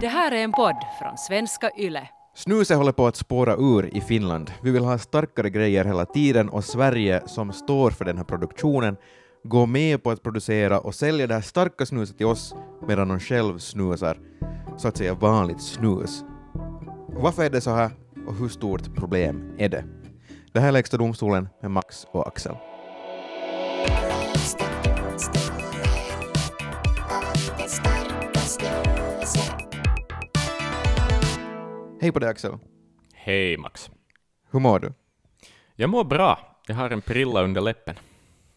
Det här är en podd från svenska YLE. Snuset håller på att spåra ur i Finland. Vi vill ha starkare grejer hela tiden och Sverige, som står för den här produktionen, går med på att producera och sälja det här starka snuset till oss medan de själv snusar, så att säga vanligt snus. Varför är det så här och hur stort problem är det? Det här är Lägsta domstolen med Max och Axel. Hej på dig Axel. Hej Max. Hur mår du? Jag mår bra. Jag har en prilla under läppen.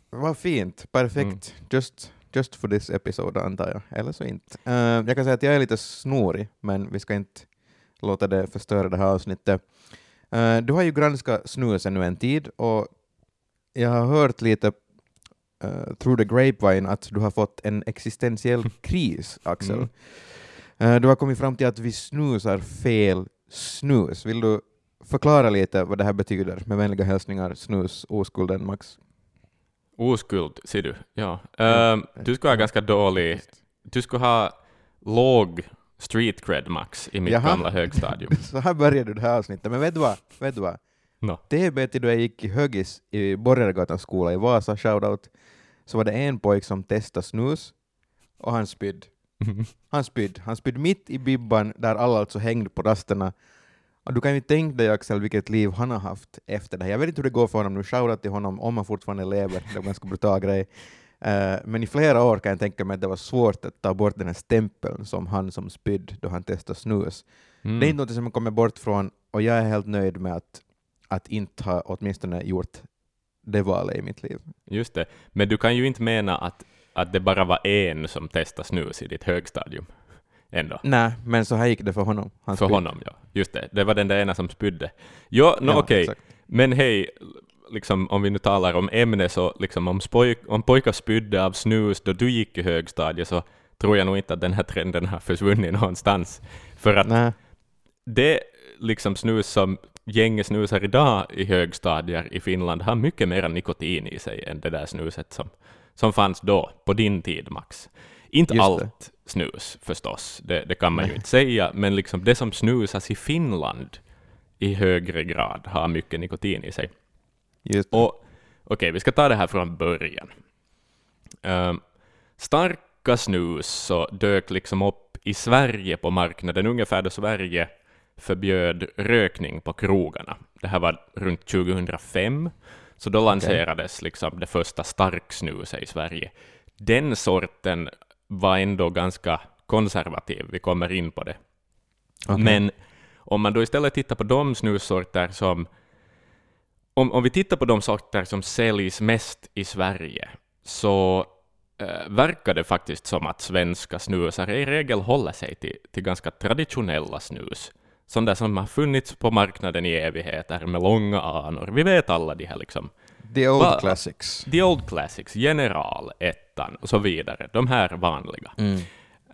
Vad fint, perfekt. Mm. Just, just for this episode antar jag, eller så inte. Uh, jag kan säga att jag är lite snorig, men vi ska inte låta det förstöra det här avsnittet. Uh, du har ju granskat snusen nu en tid och jag har hört lite uh, through the grapevine att du har fått en existentiell kris, Axel. Mm. Du har kommit fram till att vi snusar fel snus. Vill du förklara lite vad det här betyder? Med vänliga hälsningar, snus, oskulden, Max. Oskuld, ser du. Ja. Uh, du skulle ha ganska dålig... Du skulle ha låg street cred, Max, i mitt Jaha. gamla högstadium. Så här började du det här avsnittet. Men vet du vad? Vet du vad? No. TB till då jag gick i högis i Borgargatans skola i Vasa, shoutout, så var det en pojk som testade snus och han spydde. Han spydde. Han spydde mitt i bibban där alla alltså hängde på rasterna. Och du kan ju tänka dig Axel vilket liv han har haft efter det här. Jag vet inte hur det går för honom nu, shoutout till honom om han fortfarande lever, det är en ganska brutal grej. Uh, men i flera år kan jag tänka mig att det var svårt att ta bort den här stämpeln som han som spydde då han testade snus. Mm. Det är inte något som jag kommer bort från och jag är helt nöjd med att, att inte ha åtminstone gjort det valet i mitt liv. Just det, men du kan ju inte mena att att det bara var en som testade snus i ditt högstadium. Ändå. Nej, men så här gick det för honom. Han för honom, ja. Just det. Det var den där ena som spydde. Jo, no, ja, okej. Okay. Men hej, liksom, om vi nu talar om ämne, så liksom, om, spoj, om pojkar spydde av snus då du gick i högstadiet, så tror jag nog inte att den här trenden har försvunnit någonstans. För att Nej. det liksom snus som gänget snusar idag i högstadier i Finland har mycket mer nikotin i sig än det där snuset som som fanns då, på din tid, Max. Inte Just allt det. snus förstås, det, det kan man Nej. ju inte säga, men liksom det som snusas i Finland i högre grad har mycket nikotin i sig. Och okej, okay, vi ska ta det här från början. Uh, starka snus så dök liksom upp i Sverige på marknaden ungefär då Sverige förbjöd rökning på krogarna. Det här var runt 2005. Så då lanserades okay. liksom det första starksnuset i Sverige. Den sorten var ändå ganska konservativ, vi kommer in på det. Okay. Men om man då istället tittar på de snussorter som om, om vi tittar på de sorter som säljs mest i Sverige, så äh, verkar det faktiskt som att svenska snusare i regel håller sig till, till ganska traditionella snus sånt som har funnits på marknaden i evigheter med långa anor. Vi vet alla de här liksom. The old va, classics. The old classics, General, ettan och så vidare. De här vanliga. Mm.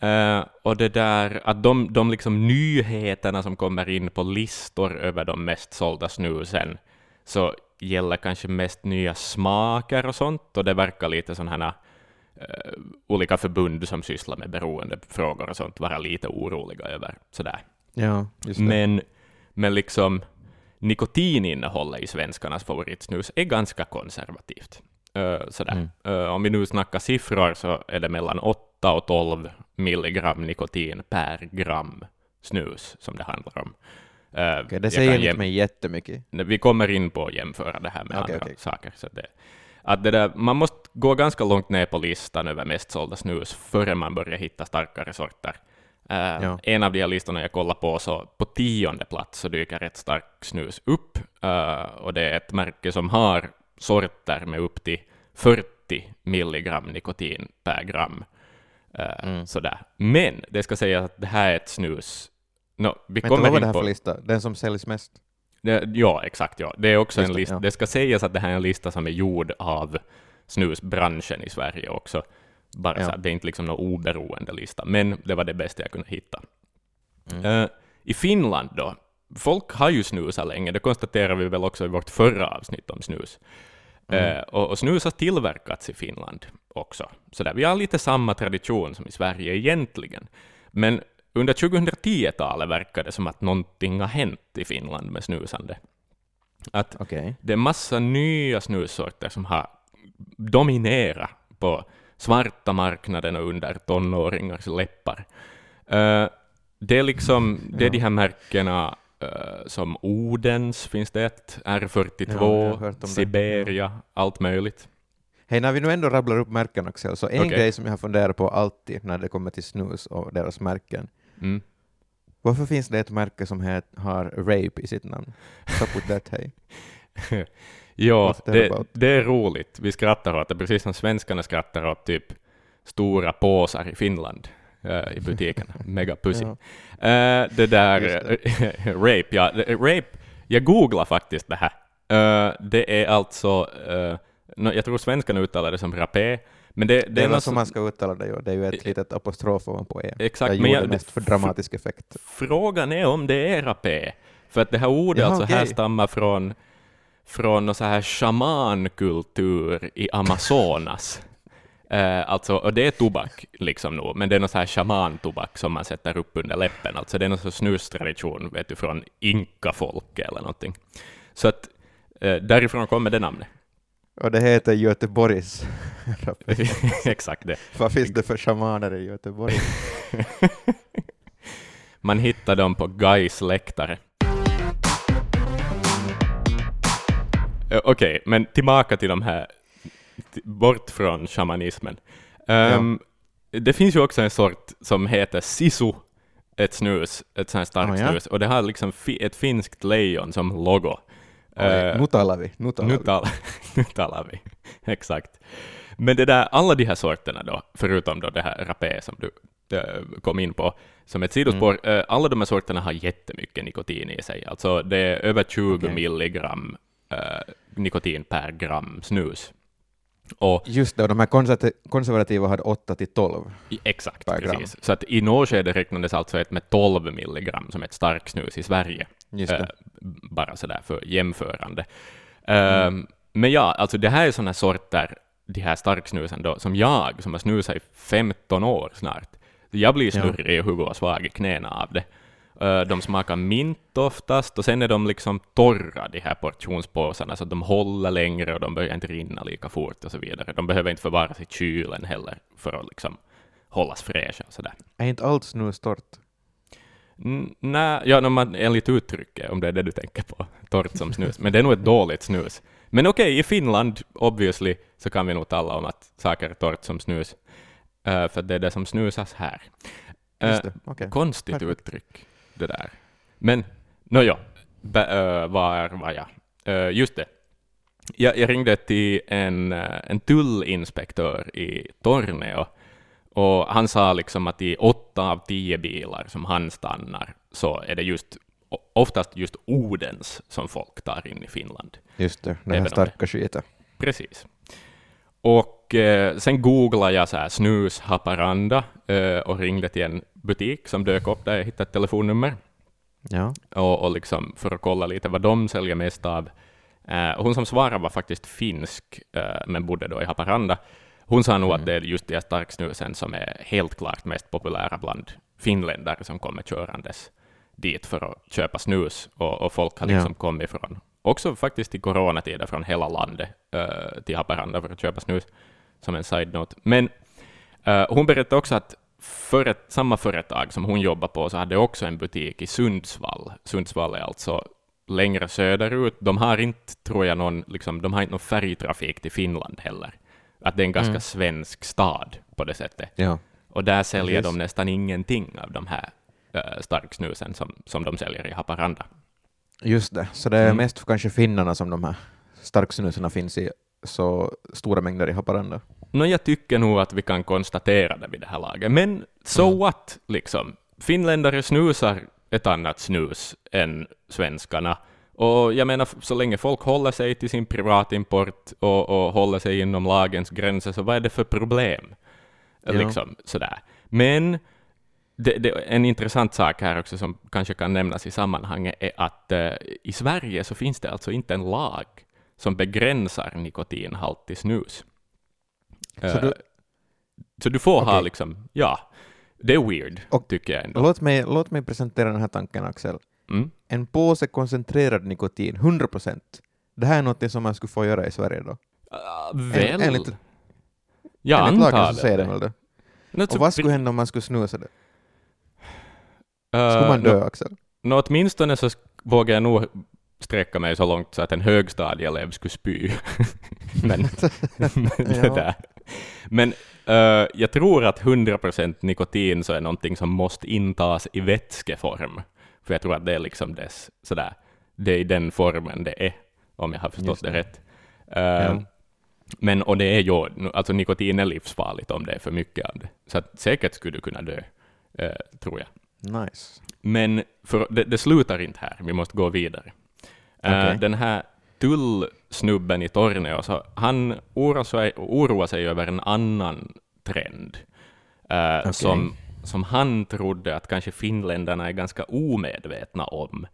Uh, och det där att de, de liksom nyheterna som kommer in på listor över de mest sålda snusen, så gäller kanske mest nya smaker och sånt, och det verkar lite sådana här uh, olika förbund som sysslar med beroendefrågor och sånt vara lite oroliga över. Sådär. Ja, men, men liksom nikotininnehållet i svenskarnas favoritsnus är ganska konservativt. Uh, sådär. Mm. Uh, om vi nu snackar siffror så är det mellan 8 och 12 milligram nikotin per gram snus som det handlar om. Uh, okay, det säger inte mig jättemycket. Vi kommer in på att jämföra det här med okay, andra okay. saker. Så det, att det där, man måste gå ganska långt ner på listan över mest sålda snus före man börjar hitta starkare sorter. Uh, ja. En av de här listorna jag kollar på, så på tionde plats så dyker ett starkt snus upp, uh, och det är ett märke som har sorter med upp till 40 milligram nikotin per gram. Uh, mm. sådär. Men det ska sägas att det här är ett snus... No, vi Men kommer vad var det här för lista? Den som säljs mest? Det, ja, exakt. Ja. Det är också Lista, en lista. Ja. Det ska sägas att det här är en lista som är gjord av snusbranschen i Sverige också. Bara ja. så det är inte liksom någon oberoende lista, men det var det bästa jag kunde hitta. Mm. Uh, I Finland då, folk har ju snusat länge, det konstaterar vi väl också i vårt förra avsnitt om snus. Mm. Uh, och, och snus har tillverkats i Finland också. Så där, vi har lite samma tradition som i Sverige egentligen. Men under 2010-talet verkar det som att någonting har hänt i Finland med snusande. Att Okej. det är massa nya snussorter som har dominerat på svarta marknaden och under tonåringars läppar. Eh, det är liksom, det är Ja. de här märkena eh, som Odens finns det ett, Ja, jag R42, har hört om det. Siberia, allt möjligt. Hej, när vi nu ändå rabblar upp märken Axel, så en Okej. grej som jag har funderat på alltid när det kommer till snus och deras märken. Mm. Varför finns det ett märke som har rape i sitt namn? Stop with that, hej. Ja, det, det är roligt. Vi skrattar åt det, precis som svenskarna skrattar åt typ stora påsar i Finland eh, i butikerna. Mega pussy. Ja. Eh, det där, Just rape, ja. det- Rape, jag googlar faktiskt det här. Eh, det är alltså, uh, no, jag tror svenskarna uttalar det som rapé, men det, det, Det är något som man ska uttala det ju, det är ju ett litet apostrof ovanpå e. Exakt, jag men jag- mest för dramatisk effekt. Frågan är om det är rapé, för att det här ordet Jaha, alltså okej. härstammar från, från någon så här shamankultur i Amazonas. Eh, alltså, och det är tobak, liksom nog, men det är någon så här shamantobak som man sätter upp under läppen. Alltså det är någon sorts snustradition, vet du, från inkafolk eller någonting. Så att eh, därifrån kommer det namnet. Och det heter Göteborgs. Exakt det. Vad finns det för shamaner i Göteborg? Man hittar dem på Gais läktare. Eh, Okej, men tillbaka till de här, bort från shamanismen. Ehm, Det finns ju också en sort som heter sisu, ett snus, ett sånt här starkt Ah, ja. snus, och det har liksom fi, ett finskt lejon som logo. Eh, nu talar vi, nu talar nu, vi. tal, nu talar vi. Exakt. Men det där, alla de här sorterna då, förutom då det här rapé som du eh, kom in på som ett sidospår, Mm. alla de här sorterna har jättemycket nikotin i sig. Alltså det är över 20 Okej. milligram eh, nikotin per gram snus. Och Just det, och de här konservati- konservativa hade 8 till 12. i- exakt, Per gram. precis. Så att i något skede räknades alltså ett med 12 milligram som ett starkt snus i Sverige. Just Eh, bara sådär för jämförande. Ehm, Men ja, alltså det här är sådana sorter, de här starksnusen då, som jag, som har snusat i 15 år snart, jag blir snurrig i huvudet och svag i knäna av det. Eh, De smakar mint oftast, och sen är de liksom torra, de här portionspåsarna, så att de håller längre och de börjar inte rinna lika fort och så vidare. De behöver inte förvaras i kylen heller för att liksom hållas fräscha och sådär. Är inte allt snus torrt? Mm, Nej, ja, no, man, enligt uttrycket, om det är det du tänker på, torrt som snus. Men det är nog ett dåligt snus. Men okej, i Finland, obviously, så kan vi nog tala om att saker är torrt som snus. Eh, för det är det som snusas här. Eh, Just det, okej. Konstigt Perfekt. uttryck, det där. Men, nåja, var var jag? Just det. Jag, jag ringde till en, en tullinspektör i Torneo, och han sa liksom att i åtta av tio bilar som han stannar, så är det just oftast just Odens som folk tar in i Finland. Just det, Även här starka skiten. Precis. Och eh, sen googlade jag så här snus Haparanda eh, och ringde till en butik som dök upp där jag hittade ett telefonnummer Ja. och, och liksom för att kolla lite vad de säljer mest av. Eh, hon som svarade var faktiskt finsk, eh, men bodde då i Haparanda. Hon sa nog att det är just de här starksnusen som är helt klart mest populära bland finländare som kommer körandes dit för att köpa snus. Och, och folk har Ja. liksom kommit från, också faktiskt i coronatider, från hela landet eh, till Haparanda för att köpa snus, som en side-note. Men eh, hon berättade också att för samma företag som hon jobbar på så hade också en butik i Sundsvall. Sundsvall är alltså längre söderut. De har inte, tror jag, någon, liksom, de har inte någon färjetrafik till Finland heller. Att det är en ganska Mm. svensk stad på det sättet. ja. Och där säljer Yes. de nästan ingenting av de här uh, starksnusen som, som de säljer i Haparanda. Just det, så det är Mm. mest för kanske finnarna som de här starksnuserna finns i så stora mängder i Haparanda. Nå, jag tycker nog att vi kan konstatera det vid det här laget. Men so Mm. what, liksom. Finländare snusar ett annat snus än svenskarna. Och jag menar, så länge folk håller sig till sin privatimport och, och håller sig inom lagens gränser, så vad är det för problem? Ja. Liksom, sådär. Men det, det, en intressant sak här också som kanske kan nämnas i sammanhanget är att eh, i Sverige så finns det alltså inte en lag som begränsar nikotinhalt i snus. Så Eh, du- så du får ha Okej. liksom, ja, Det är weird, Och- tycker jag ändå. Låt mig, låt mig presentera den här tanken, Axel. Mm. En påse koncentrerad nikotin, 100 procent. Det här är något som man skulle få göra i Sverige då. Uh, väl? enligt- jag Enligt antar lagen så säger det. den väl det. Och vad skulle hända om man skulle snusa det? Uh, Skulle man dö, Axel? Nå, åtminstone så vågar jag nog sträcka mig så långt så att en högstadieelev skulle spy. men, men, det Ja. där. men eh, jag tror att 100% nikotin så är någonting som måste intas i vätskeform. För jag tror att det är liksom dess, sådär, det är i den formen det är, om jag har förstått det. det. rätt. Eh, Ja. Men, och det är ju, alltså nikotin är livsfarligt om det är för mycket av det. Så säkert skulle du kunna dö, eh, tror jag. Nice. Men för, det, det slutar inte här, vi måste gå vidare. Eh, Okej. den här tullsnubben i Torneo, så han oroar sig, oroar sig över en annan trend, eh, Okej. som, som han trodde att kanske finländarna är ganska omedvetna om.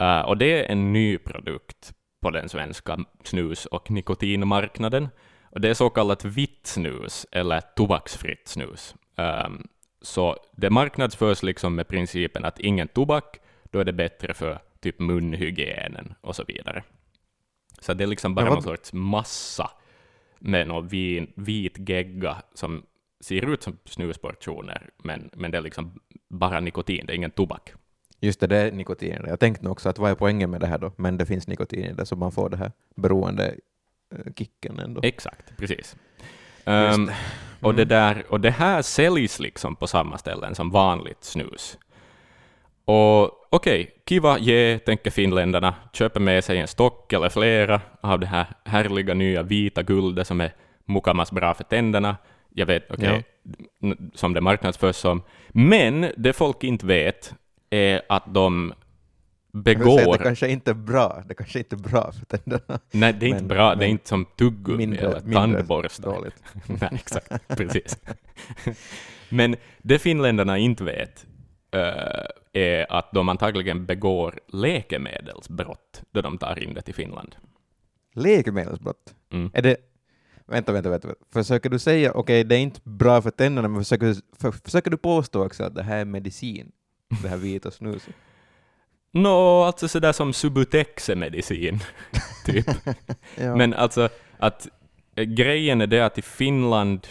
Eh, och det är en ny produkt på den svenska snus- och nikotinmarknaden. Och det är så kallat vitt snus, eller tobaksfritt snus. Ehm, så det marknadsförs liksom med principen att ingen tobak, då är det bättre för typ munhygienen och så vidare. Så det är liksom bara vad- någon sorts massa med någon vin, vit gegga som ser ut som snusportioner, men, men det är liksom bara nikotin, det är ingen tobak. Just det, det är nikotin. Jag tänkte nog också att vad är poängen med det här då? Men det finns nikotin i det, så man får det här beroende eh, kicken ändå. Exakt, precis. Det. Och, det Mm. där, och det här säljs liksom på samma ställen som vanligt snus. Och okej, kiva, ge, tänker finländarna, köper med sig en stock eller flera av det här härliga nya vita guldet som är mukamas bra för tänderna. Jag vet, okej, n- som det marknadsförs som. Men det folk inte vet är att de Vill säga begår... det kanske inte är bra. Det kanske inte är bra för tänderna. Nej, det är inte men- bra, det är inte som tuggummi Mindre, eller tandborstar. Nej, exakt, precis. Men det finländarna inte vet eh, är att de antagligen begår läkemedelsbrott då de tar in det till Finland. Läkemedelsbrott. Mm. Är det... Vänta, vänta, vänta. Försöker du säga, okej, det är inte bra för tänderna, men försöker, för, försöker du påstå också att det här är medicin? Det här vita snuset? Nå, alltså sådär som Subutex är medicin, typ. Ja. Men alltså att eh, grejen är det att i Finland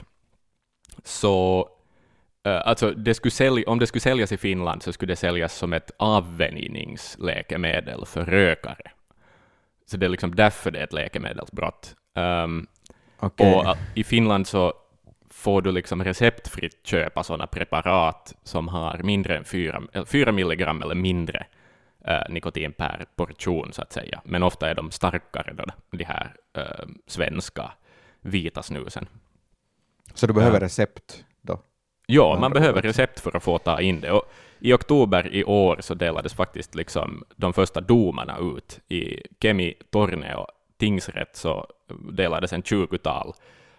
så eh, alltså det skulle sälj, om det skulle säljas i Finland så skulle det säljas som ett avvänjningsläkemedel för rökare. Så det är liksom därför det är ett läkemedelsbrott. Um, Okej. Och uh, i Finland så får du liksom receptfritt köpa sådana preparat som har mindre än 4, eller 4 milligram eller mindre eh, nikotin per portion, så att säga. Men ofta är de starkare, då, de här eh, svenska vita snusen. Så du behöver Ja. recept då? Ja, man behöver recept för att få ta in det. Och I oktober i år så delades faktiskt liksom de första domarna ut. I Kemi Torneo tingsrätt så delades en 20-tal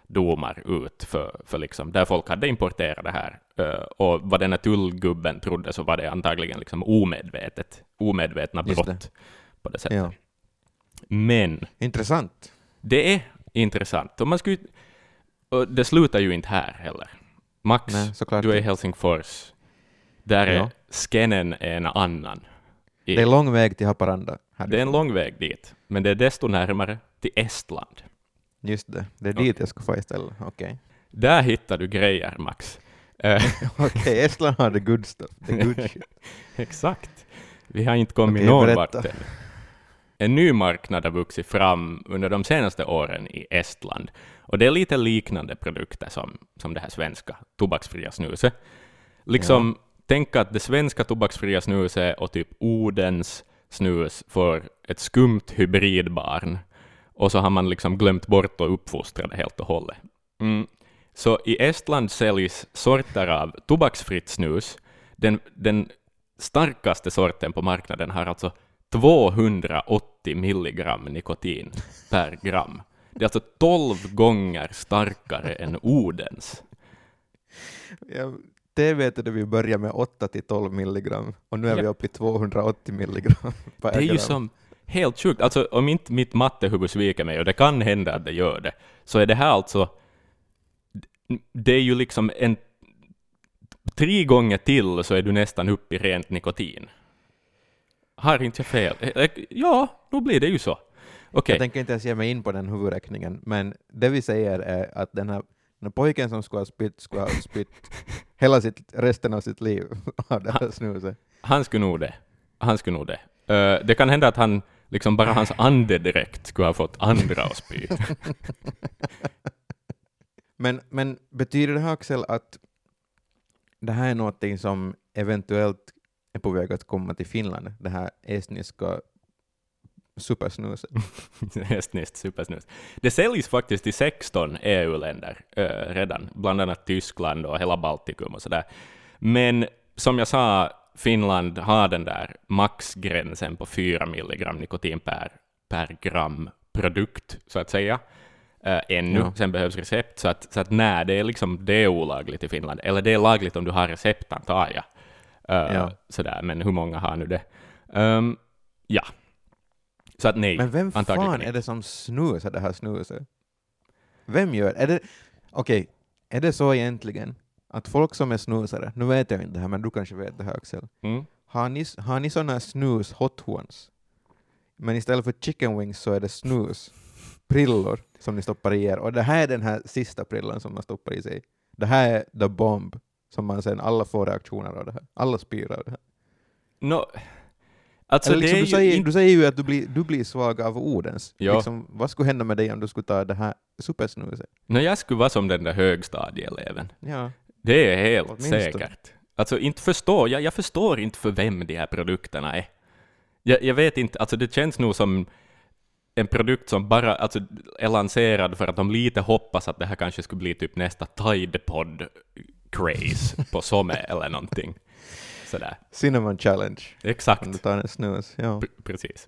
domar ut för, för liksom, där folk hade importerat det här. Eh, och vad den här tullgubben trodde så var det antagligen liksom omedvetet, omedvetna brott på det sättet. Ja. Men Intressant. det är intressant. Och man skulle, och det slutar ju inte här heller. Max, Nej, du är i. Helsingfors. Där är Ja. scannen en annan. I, Det är lång väg till Haparanda. Här. det är en lång väg dit, men det är desto närmare till Estland. Just det, det är dit jag ska få istället. Okej. Där hittar du grejer, Max. Eh, Okej, Estland har the good stuff. The good shit. Exakt. Vi har inte kommit Okej, någon vart än. En ny marknad har vuxit fram under de senaste åren i Estland. Och det är lite liknande produkter som, som det här svenska tobaksfria snuset. Liksom, tänk att det svenska tobaksfria snuset och typ Odens snus får ett skumt hybridbarn. Och så har man liksom glömt bort att uppfostra det helt och hållet. Mm. Så i Estland säljs sorter av tobaksfritt snus. Den, den starkaste sorten på marknaden har alltså 280 milligram nikotin per gram. Det är alltså 12 gånger starkare än Odens. Ja, det vet du, vi börjar med 8 till 12 milligram och nu är vi Ja. uppe i 280 milligram per Det är ju gram. som helt sjukt. Alltså om inte mitt mattehuvud sviker mig, och det kan hända att det gör det, så är det här alltså... Det är ju liksom en tre gånger till så är du nästan uppe i rent nikotin. Har inte jag fel? Eh, eh, Ja, då blir det ju så. Okej, Jag tänker inte ens ge mig in på den huvudräkningen, men det vi säger är att den här, den här pojken som skulle ha spytt skulle ha spytt hela sitt, resten av sitt liv av det här snuset. han skulle nog det. Han skulle nog det. Eh, det kan hända att han, liksom bara hans andedräkt skulle ha fått andra att spy. Men, men betyder det här Axel att det här är någonting som eventuellt är på väg att komma till Finland, det här estniska supersnuset? Hästnist, supersnus. Det säljs faktiskt i 16 EU-länder eh, redan, bland annat Tyskland och hela Baltikum och sådär. Men som jag sa, Finland har den där maxgränsen på 4 milligram nikotin per, per gram produkt, så att säga. Uh, ännu, Ja. sen behövs recept, så att, så att nej, det är liksom det är olagligt i Finland. Eller det är lagligt om du har recept, antar jag. Uh, Ja. Sådär, men hur många har nu det? Um, ja. Så att nej, Men vem fan är det som snusar det här snuset? Vem gör är det? Okej, är det så egentligen att folk som är snusare, nu vet jag inte det här, men du kanske vet det här Axel, Mm. har ni, har ni sådana snus hot ones? Men istället för chicken wings så är det snus, prillor som ni stoppar i er, och det här är den här sista prillan som man stoppar i sig. Det här är the bomb, som man sen alla får reaktioner av det här. Alla spyr av det här. Nå, alltså Eller liksom, du, säger, in- du säger ju att du blir, du blir svag av ordens. Ja. Liksom, vad skulle hända med dig om du skulle ta det här supersnuset? Nå, jag skulle vara som den där högstadieeleven. Ja. Det är helt säkert. Alltså inte förstår, jag, jag förstår inte för vem de här produkterna är. Jag, jag vet inte, alltså det känns nog som en produkt som bara alltså, är lanserad för att de lite hoppas att det här kanske skulle bli typ nästa Tidepod-craze på Some eller någonting. Sådär. Cinnamon challenge, om du Exakt. tar en snus. Ja. P- precis.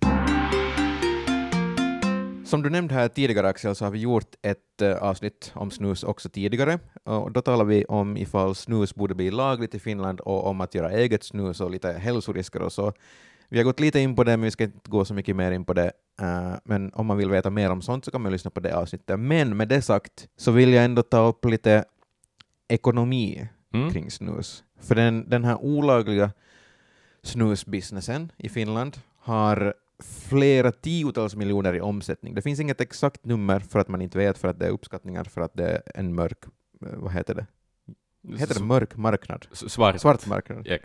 Som du nämnde här tidigare Axel, så har vi gjort ett eh, avsnitt om snus också tidigare. Och då talar vi om ifall snus borde bli lagligt i Finland och om att göra eget snus och lite hälsorisker och så. Vi har gått lite in på det, men vi ska inte gå så mycket mer in på det. Eh, men om man vill veta mer om sånt så kan man lyssna på det avsnittet. Men med det sagt så vill jag ändå ta upp lite ekonomi Mm. kring snus. För den, den här olagliga snusbusinessen i Finland har flera tiotals miljoner i omsättning. Det finns inget exakt nummer för att man inte vet, för att det är uppskattningar, för att det är en mörk, eh, vad heter det? Heter det mörk marknad? Svart. Svart marknad. Japp.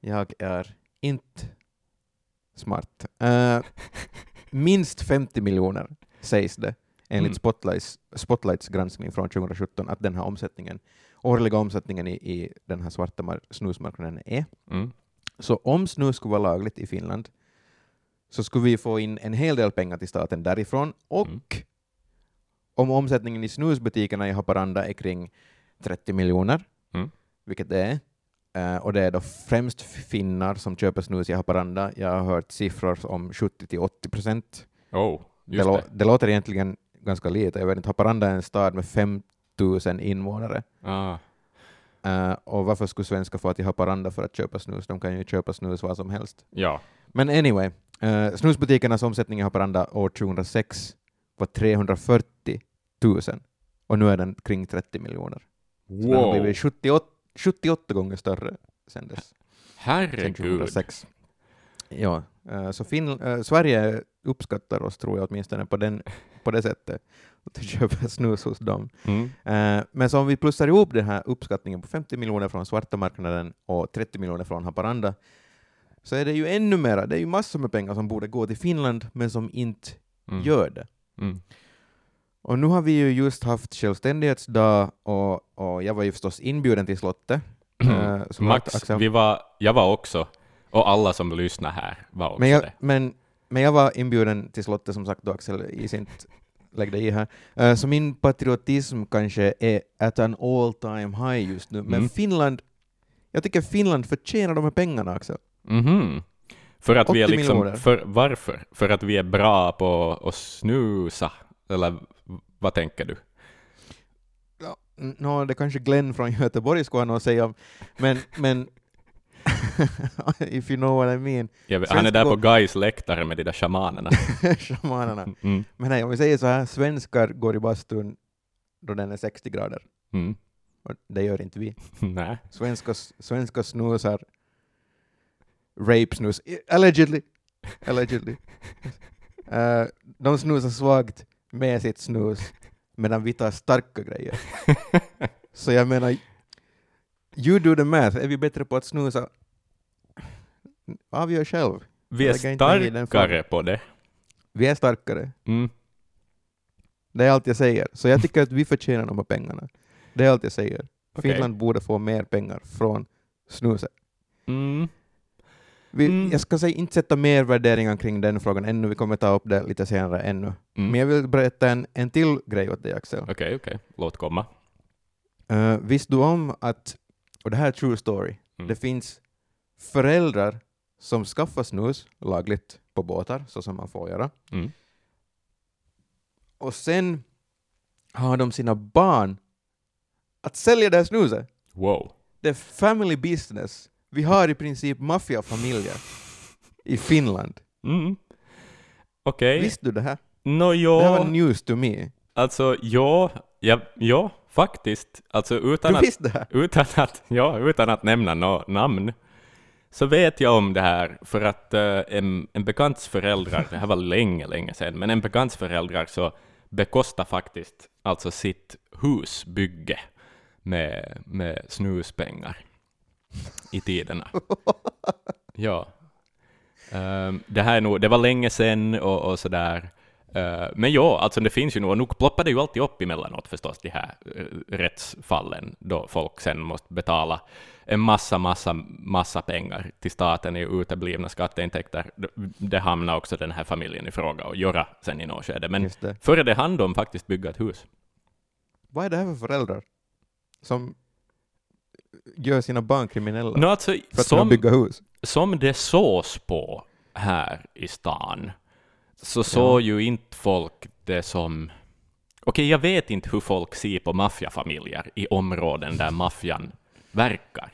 Jag är inte smart. Eh, minst 50 miljoner sägs det enligt Mm. Spotlights, Spotlights granskning från 2017 att den här omsättningen, årliga omsättningen i, i den här svarta mar- snusmarknaden är. Mm. Så om snus skulle vara lagligt i Finland så skulle vi få in en hel del pengar till staten därifrån och Mm. om omsättningen i snusbutikerna i Haparanda är kring 30 miljoner, Mm. vilket det är, eh, och det är då främst finnar som köper snus i Haparanda. Jag har hört siffror om 70-80 procent. Oh, Det, lå- det. det låter egentligen ganska lite. Jag vet inte, Haparanda är en stad med 5 000 invånare. Ah. Eh, och varför skulle svenskar få till Haparanda för att köpa snus? De kan ju köpa snus var som helst. Ja. Men anyway, uh, snusbutikernas omsättning i Haparanda år 2006 var 340 000 och nu är den kring 30 miljoner. Så den har Wow. blivit 78, 78 gånger större sen dess. Sen Herregud. 2006. Ja, eh, så fin- eh, Sverige uppskattar oss tror jag åtminstone på, den, på det sättet. Att köper snus hos dem. Mm. Eh, men så om vi plussar ihop den här uppskattningen på 50 miljoner från svarta marknaden och 30 miljoner från Haparanda så är det ju ännu mera. Det är ju massor med pengar som borde gå till Finland men som inte Mm. gör det. Mm. Och nu har vi ju just haft självständighetsdag och, och jag var ju förstås inbjuden till slottet. som Max, Axel- vi var, jag var också, och alla som lyssnar här var också Men jag, det. men, men jag var inbjuden till slottet som sagt då Axel i sin lägg dig i här. Eh, så min patriotism kanske är at an all time high just nu. Men Mm. Finland, jag tycker Finland förtjänar de här pengarna Axel. Mhm. För att vi är 80 liksom, för, varför? För att vi är bra på att snusa? Eller vad tänker du? Ja, no, det kanske Glenn från Göteborg skulle ha något att säga men, men if you know what I mean, vet, han är där på Gais läktare med de där shamanerna. shamanerna. Mm. Men nej, om vi säger så här, svenskar går i bastun då den är 60 grader. Mm. Och det gör inte vi. Nej. Svenska, svenska snusar rape snus, allegedly. allegedly. Eh, de snusar svagt med sitt snus medan vi tar starka grejer. Så jag menar, you do the math. Är vi bättre på att snusa? Avgör själv. Vi är starkare på det. Vi är starkare. Mm. Det är allt jag säger. Så jag tycker att vi förtjänar de här pengarna. Det är allt jag säger. Okej. Finland borde få mer pengar från snuset. Mm. Vi, Mm. Jag ska säga, inte sätta mer värderingar kring den frågan ännu, vi kommer ta upp det lite senare ännu. Mm. Men jag vill berätta en, en till grej åt dig Axel. Okej, okej. Låt komma. Uh, visste du om att, och det här är true story, Mm. det finns föräldrar som skaffar snus lagligt på båtar, så som man får göra, Mm. och sen har de sina barn att sälja det här snuset. Wow. Det är family business. Vi har i princip maffiafamiljer i Finland. Mm. Okej. Visste du det här? Nå, Det här var ja. news to me. Alltså, ja, ja, ja, faktiskt. Alltså utan Du att, visste det här? utan att, ja, utan att nämna något namn, så vet jag om det här för att eh, en, en bekants föräldrar, det här var länge, länge sedan, men en bekants föräldrar så bekostar faktiskt alltså sitt husbygge med, med snuspengar i tiderna. Ja. Ehm, det här är nog, det var länge sedan och, och sådär. Eh, men ja, alltså det finns ju nog, och nog ploppar det ju alltid upp emellanåt förstås, de här uh, rättsfallen, då folk sen måste betala en massa, massa, massa pengar till staten i uteblivna skatteintäkter. Det, det hamnar också den här familjen i fråga och göra sen i något skede. Men det. före det hann de faktiskt bygga ett hus. Vad är det här för föräldrar som gör sina barn kriminella Nå, alltså, för att kunna som, bygga hus? som det sås på här i stan, så såg ju inte folk det som... Okej, jag vet inte hur folk ser på maffiafamiljer i områden där maffian verkar.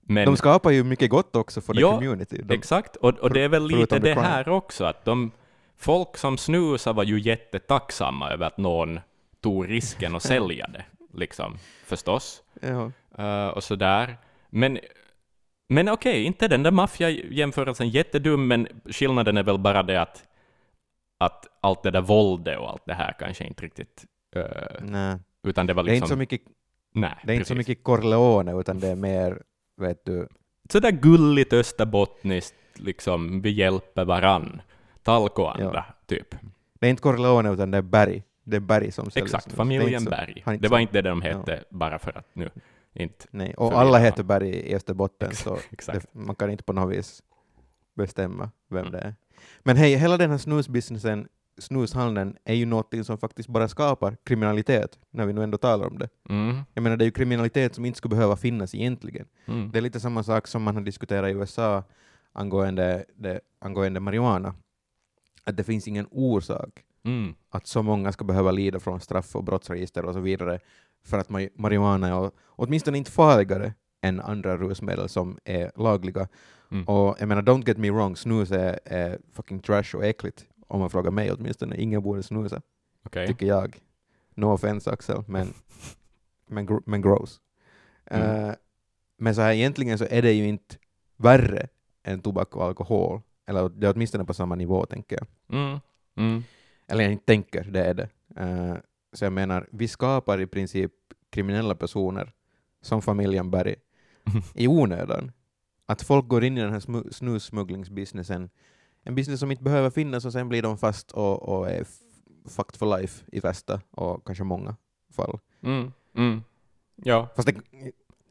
Men, De skapar ju mycket gott också för the Ja, community. De, exakt, och, och det är väl lite the det här också, att de folk som snusar var ju jättetacksamma över att någon tog risken att sälja det, liksom, förstås. ja. Uh, och sådär. Men, men okej, inte den där maffiajämförelsen jättedum, men skillnaden är väl bara det att, att allt det där våldet och allt det här kanske inte riktigt... Uh, Nej. utan det var Det är liksom... inte så mycket, nej, det är inte så mycket Corleone, utan det är mer, vet du, Sådär gulligt österbottniskt, liksom, vi hjälper varann. Talko andra, typ. det är inte Corleone, utan det är Berg. Det är Berg som säljer Exakt, familjen Berg. Det var inte det de hette, bara för att nu inte... Nej, och alla heter Berg i Österbotten, så det, man kan inte på något vis bestämma vem det är. Men hej, hela den här snusbusinessen, snushandeln, är ju något som faktiskt bara skapar kriminalitet, när vi nu ändå talar om det. Mm, Jag menar, det är ju kriminalitet som inte skulle behöva finnas egentligen. mm, Det är lite samma sak som man har diskuterat i USA angående, det, angående marijuana. Att det finns ingen orsak mm, att så många ska behöva lida från straff och brottsregister och så vidare för att mari- marijuana är åtminstone inte farligare än andra rusmedel som är lagliga. mm. Och jag menar, don't get me wrong, snus är, är fucking trash och äckligt, om man frågar mig åtminstone. Ingen borde snusa, Okej. tycker jag. No offense Axel, men, men, gr- men gross. Mm. Eh, men så här, egentligen så är det ju inte värre än tobak och alkohol. Eller det är åtminstone på samma nivå, tänker jag. Mm, mm. Eller jag inte tänker, det är det. Eh, så jag menar, vi skapar i princip kriminella personer, som familjen Berg, i onödan. Att folk går in i den här smu- snussmugglingsbusinessen, en business som inte behöver finnas och sen blir de fast och, och är fucked for life i värsta och kanske många fall. Mm, mm. Ja, Fast det,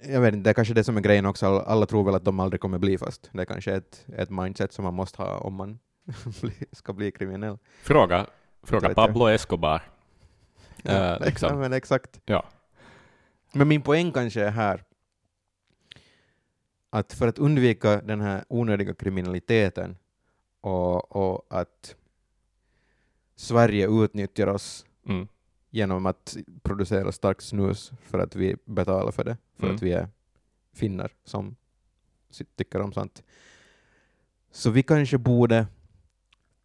jag vet inte, det är kanske det som är grejen också, alla, tror väl att de aldrig kommer bli fast. Det är kanske ett, ett mindset som man måste ha om man ska bli kriminell. fråga, fråga. Pablo Escobar. Eh, liksom. ja, men exakt. Ja. Men min poäng kanske är här att för att undvika den här onödiga kriminaliteten och, och att Sverige utnyttjar oss Mm, genom att producera stark snus för att vi betalar för det, för Mm. att vi är finnar som tycker om sånt. Så vi kanske borde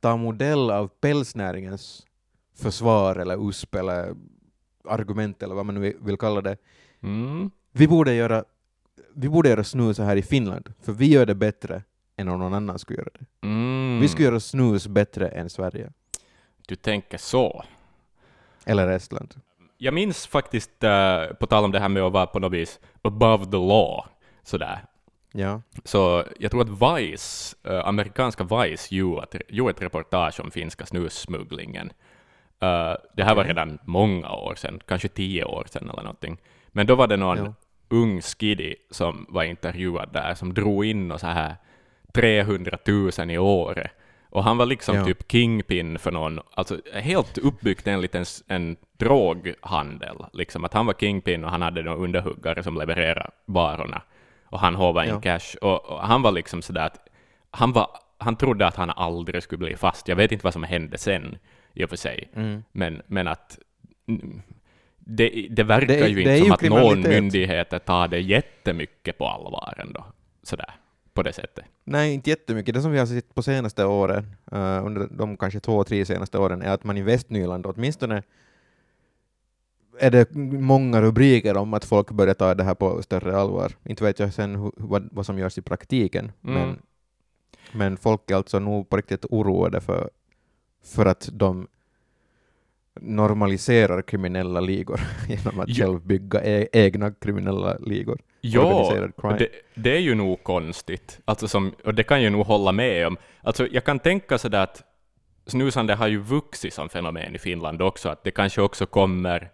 ta modell av pälsnäringens försvar eller USP eller argument eller vad man nu vill- kalla det Mm. Vi borde göra, vi borde göra snus här i Finland, för vi gör det bättre än om någon annan skulle göra det. Mm. Vi skulle göra snus bättre än Sverige. Du tänker så. Eller Estland. Jag minns faktiskt, eh, på tal om det här med att vara på något vis above the law, sådär. Ja. Så jag tror att Vice, eh, amerikanska Vice, gjorde ett, gjorde ett reportage om finska snussmugglingen. Eh, det här var redan många år sedan, kanske tio år sedan eller någonting. Men då var det någon Ja. ung skiddy som var intervjuad där, som drog in och så här 300 000 i året. Och han var liksom Ja. typ kingpin för någon, alltså helt uppbyggt enligt en, en droghandel. Liksom att han var kingpin och han hade någon underhuggare som levererade varorna. Och han håvade in Ja. cash. Och, och han var liksom sådär att han, var, han trodde att han aldrig skulle bli fast. Jag vet inte vad som hände sen, i och för sig. Mm. Men, men att mm, det, det verkar Det ju inte som ju att någon myndigheter tar det jättemycket på allvar ändå. Sådär, på det sättet. Nej, inte jättemycket. Det som vi har sett på senaste åren, eh, under de kanske två, tre senaste åren, är att man i Västnyland åtminstone är det många rubriker om att folk börjar ta det här på större allvar. Inte vet jag sen vad, vad som görs i praktiken, Mm. men, men folk är alltså nog på riktigt oroade för, för att de normaliserar kriminella ligor genom att Ja. själv bygga e- egna kriminella ligor. Ja, det, det är ju nog konstigt, alltså som, och det kan jag nog hålla med om. Alltså jag kan tänka sådär att snusande har ju vuxit som fenomen i Finland också, att det kanske också kommer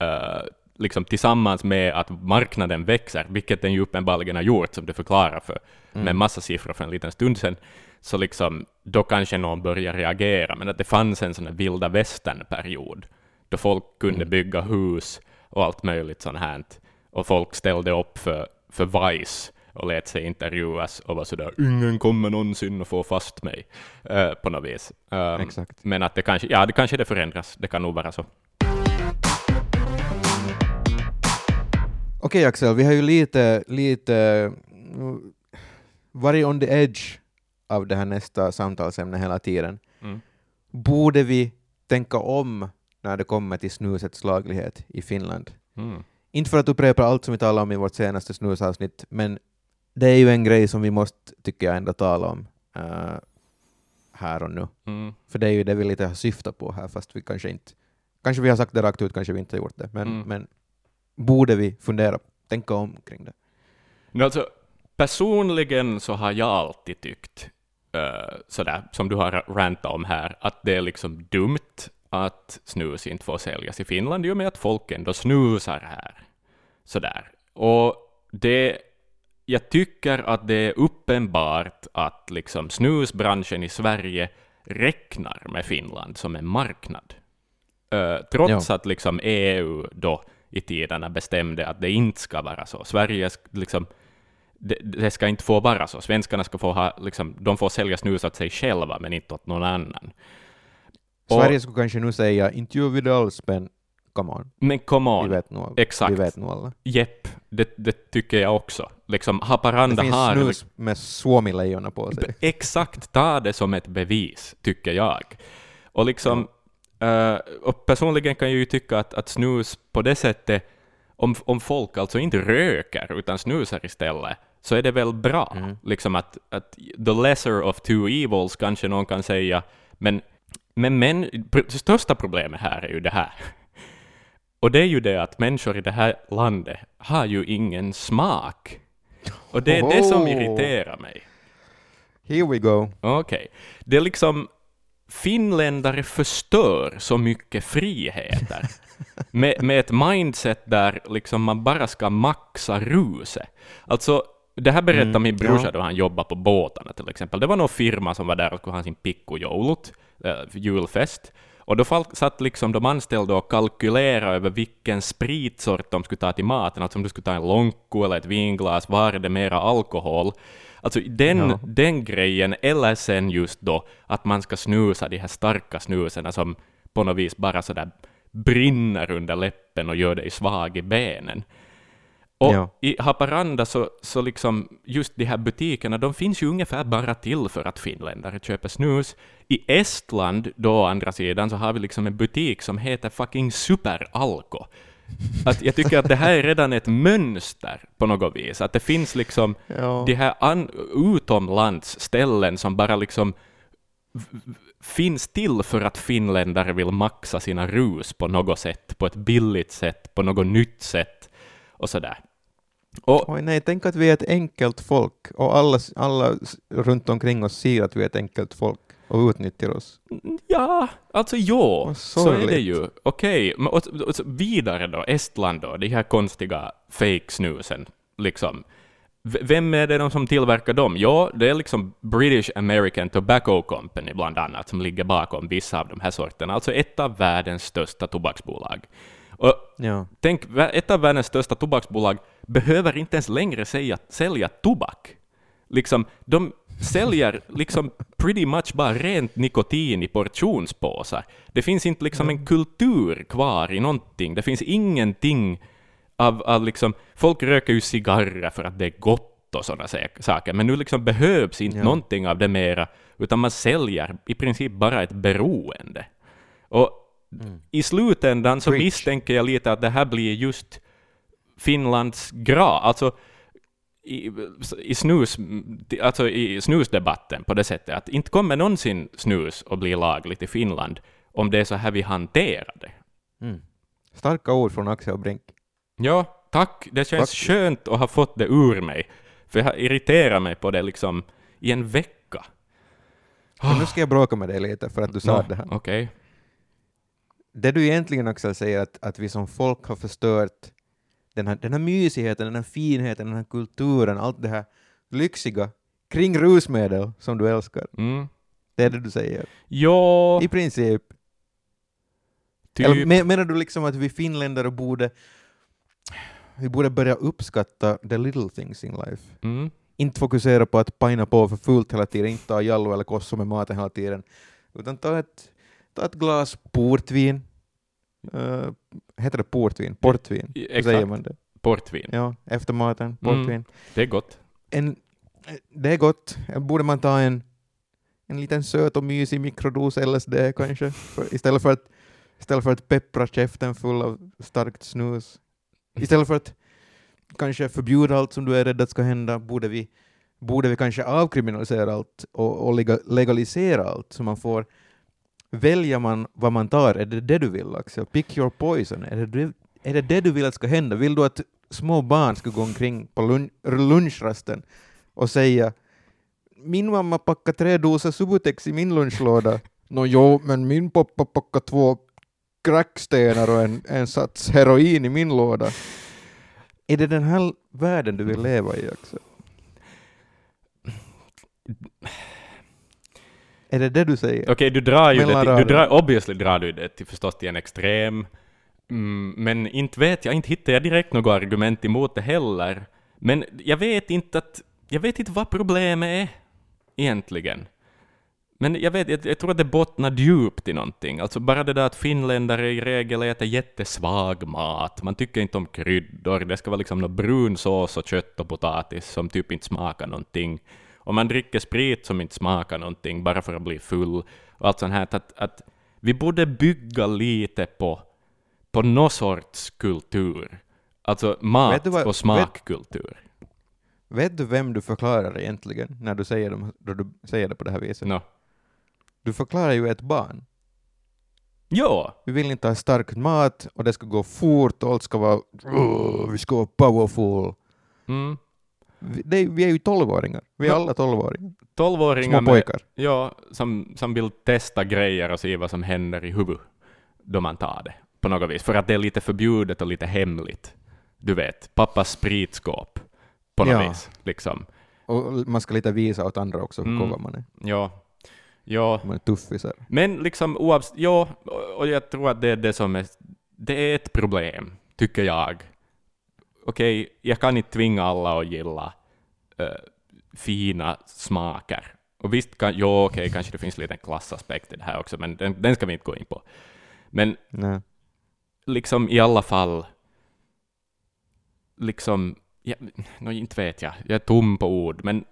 eh, liksom tillsammans med att marknaden växer, vilket den ju uppenbarligen har gjort, som du förklarar för, Mm. med massa siffror för en liten stund sedan, så liksom, då kanske någon börjar reagera, men att det fanns en sån här vilda västern-period, då folk kunde Mm. bygga hus och allt möjligt sånt här, och folk ställde upp för, för Vice och lät sig intervjuas och var sådär ”ingen kommer någonsin att få fast mig” eh, på något vis. Um, Exakt. men att det kanske, ja, det kanske det förändras, det kan nog vara så. Okej Axel, vi har ju lite, lite varit on the edge av det här nästa samtalsämne hela tiden. Mm. Borde vi tänka om när det kommer till snusets laglighet i Finland? Mm. Inte för att upprepa allt som vi talade om i vårt senaste snusavsnitt, men det är ju en grej som vi måste, tycker jag, ändå tala om eh, här och nu. Mm. För det är ju det vi lite har syftat på här, fast vi kanske inte... Kanske vi har sagt det rakt ut, kanske vi inte har gjort det, men, Mm. men borde vi fundera, tänka om kring det? Alltså, personligen så har jag alltid tyckt, eh, sådär som du har rantat om här, att det är liksom dumt att snus inte får säljas i Finland i och med att folk ändå snusar här. Sådär. Och det, jag tycker att det är uppenbart att liksom snusbranschen i Sverige räknar med Finland som en marknad. Eh, trots att liksom EU då i tiderna bestämde att det inte ska vara så. Sverige liksom, det, det ska inte få vara så. Svenskarna ska få ha, liksom, de får sälja snus åt sig själva, men inte åt någon annan. Och- Sverige skulle kanske nu säga inte gör vi det alls, men come on, Men come vi on, vet nog, exakt. vi vet nog alla. jepp, det, det tycker jag också. Liksom, Haparanda Det finns har... snus med Suomi-lejonen på sig. Exakt, ta det som ett bevis, tycker jag. Och liksom, eh, och personligen kan jag ju tycka att, att snus på det sättet, om, om folk alltså inte röker utan snusar istället, så är det väl bra. Mm. Liksom att, att the lesser of two evils kanske någon kan säga, men, men, men det största problemet här är ju det här. Och det är ju det att människor i det här landet har ju ingen smak. Och det är det som irriterar mig. Here we go. Okej. Det är liksom... Finländare förstör så mycket friheter med, med ett mindset där liksom man bara ska maxa ruset. Alltså, det här berättade Mm, min brorsa ja. då han jobbade på båtarna till exempel. Det var någon firma som var där och skulle ha sin pikkujoulut, äh, julfest. Och då satt liksom de anställda och kalkylerade över vilken spritsort de skulle ta till maten, alltså om du skulle ta en lonko eller ett vinglas, var det mera alkohol? Alltså den, Ja. den grejen, eller sen just då att man ska snusa de här starka snuserna som på något vis bara sådär brinner under läppen och gör dig svag i benen. Och Ja. i Haparanda så, så liksom just de här butikerna, de finns ju ungefär bara till för att finländare köper snus. I Estland, då å andra sidan, så har vi liksom en butik som heter fucking Superalko. att jag tycker att det här är redan ett mönster på något vis, att det finns liksom Ja. de här an, utomlands ställen som bara liksom finns till för att finländare vill maxa sina rus på något sätt, på ett billigt sätt, på något nytt sätt och sådär. Och Oj nej, tänk att vi är ett enkelt folk och alla, alla runt omkring oss ser att vi är ett enkelt folk och utnyttjar oss. ja, alltså jo, så är det ju. Okej, men och, och, vidare då, Estland då, de här konstiga fake-snusen, liksom. V- Vem är det de som tillverkar dem? Ja, det är liksom British American Tobacco Company bland annat som ligger bakom vissa av de här sorterna, alltså ett av världens största tobaksbolag. Och Ja. tänk, ett av världens största tobaksbolag behöver inte ens längre säga, sälja tobak. Liksom, de säljer liksom pretty much bara rent nikotin i portionspåsar. Det finns inte liksom en kultur kvar i någonting. Det finns ingenting av, av liksom, folk röker ju cigarrer för att det är gott och sådana saker, men nu liksom behövs inte Ja. någonting av det mera, utan man säljer i princip bara ett beroende. Och i slutändan så Preach. misstänker jag lite att det här blir just Finlands grav, alltså i, i, snus, alltså i snusdebatten på det sättet att inte kommer någonsin snus att bli lagligt i Finland om det är så här vi hanterar det. Mm. Starka ord från Axel Brink. Ja, tack. Det känns Faktiskt. skönt att ha fått det ur mig, för jag har irriterat mig på det liksom i en vecka. Men nu ska jag bråka med dig lite för att du sa Nå, det här. Okej. Det du egentligen Axel säger att, att vi som folk har förstört den här, den här mysigheten, den här finheten, den här kulturen, allt det här lyxiga kring rusmedel som du älskar. Mm. Det är det du säger. Ja, I princip. typ. Eller men, menar du liksom att vi finländare borde vi borde börja uppskatta the little things in life? Mm. Inte fokusera på att pajna på för fullt hela tiden, inte ta jallo eller kosso med maten hela tiden, utan ta ett, ta ett glas portvin. Uh, heter det portvin? Portvin? Hur säger exakt. man det? Portvin. Ja, efter maten, portvin. Mm. Det är gott. En, det är gott. Borde man ta en, en liten söt och mysig mikrodos LSD kanske? För, istället, för att, istället för att peppra käften full av starkt snus. Istället för att kanske förbjuda allt som du är rädd att ska hända, borde vi, borde vi kanske avkriminalisera allt och, och lega- legalisera allt så man får Väljer man vad man tar, är det det du vill Axel? Pick your poison. Är det det, är det, det du vill att ska hända? Vill du att små barn ska gå omkring på lun lunchrasten och säga min mamma packade tre doser Subutex i min lunchlåda. Nå jo, men min pappa packade två crackstenar och en, en sats heroin i min låda. Är det den här världen du vill leva i Axel? Är det det du säger? Okej, du drar ju det Mellan till, du drar, obviously drar du det till, förstås till en extrem, mm, men inte vet jag, inte hittar jag direkt något argument emot det heller. Men jag vet inte att, jag vet inte vad problemet är egentligen. Men jag, vet, jag, jag tror att det bottnar djupt i någonting. Alltså bara det där att finländare i regel äter jättesvag mat, man tycker inte om kryddor, det ska vara liksom någon brun sås och kött och potatis som typ inte smakar någonting. Och man dricker sprit som inte smakar någonting bara för att bli full. Och allt sånt här. Att, att vi borde bygga lite på, på någon sorts kultur. Alltså Vet mat vad- och smakkultur. Vet du vem du förklarar egentligen när du säger, dem, då du säger det på det här viset? No. Du förklarar ju ett barn. Ja, Vi vill inte ha stark mat och det ska gå fort och allt ska vara "Åh, vi ska vara powerful. mm. Vi, vi är ju tolvåringar. Vi är alla tolvåringar. tolvåringar Små med, pojkar. ja, som, som vill testa grejer och se vad som händer i huvudet då man tar det på något vis. För att det är lite förbjudet och lite hemligt. Du vet, pappas spritskåp på något Ja. vis. Liksom. Och man ska lite visa åt andra också hur Mm. man är. Ja. Ja, Man är tuffisar. Men liksom oavsett, ja, och jag tror att det är det som är, det är ett problem, tycker jag. Okej, jag kan inte tvinga alla att gilla eh, fina smaker. Och visst, kan, jo, okej, kanske det finns lite en klassaspekt i det här också, men den, den ska vi inte gå in på. Men Nej. liksom i alla fall, liksom, ja, no, inte vet jag, jag är tom på ord, men,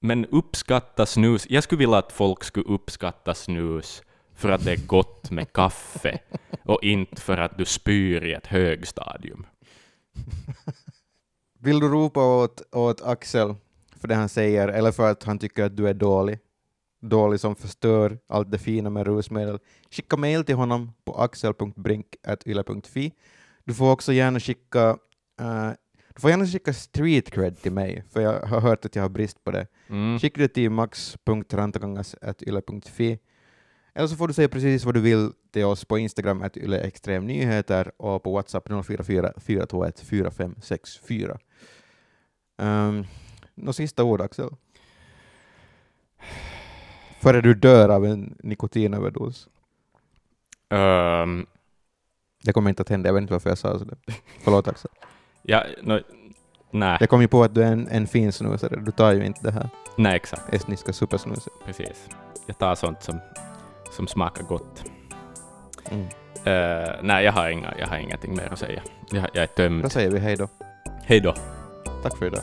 men uppskatta snus. Jag skulle vilja att folk skulle uppskatta snus för att det är gott med kaffe och inte för att du spyr i ett högstadium. Vill du ropa åt, åt Axel för det han säger, eller för att han tycker att du är dålig? Dålig som förstör allt det fina med rusmedel. Skicka mail till honom på axel.brink.yle.fi. Du får också gärna skicka uh, du får gärna skicka street cred till mig, för jag har hört att jag har brist på det. Mm. Skicka det till max.rantakangas.yle.fi eller så får du säga precis vad du vill till oss på Instagram, att Yle Extrem Nyheter, och på WhatsApp 044 421 4564. Um, Något sista ord, Axel? Före du dör av en nikotinöverdos. Um, Det kommer inte att hända, jag vet inte varför jag sa sådär. Förlåt Axel. ja, no, nej, Jag kom ju på att du är en, en fin snusare, du tar ju inte det här nej, exakt. estniska supersnuset. Precis. Jag tar sånt som, som smakar gott. Mm. Eh, nej, jag har, inga, jag har ingenting mer att säga. Jag, jag är tömd. Då säger vi hej då. Hej då. Tack för idag.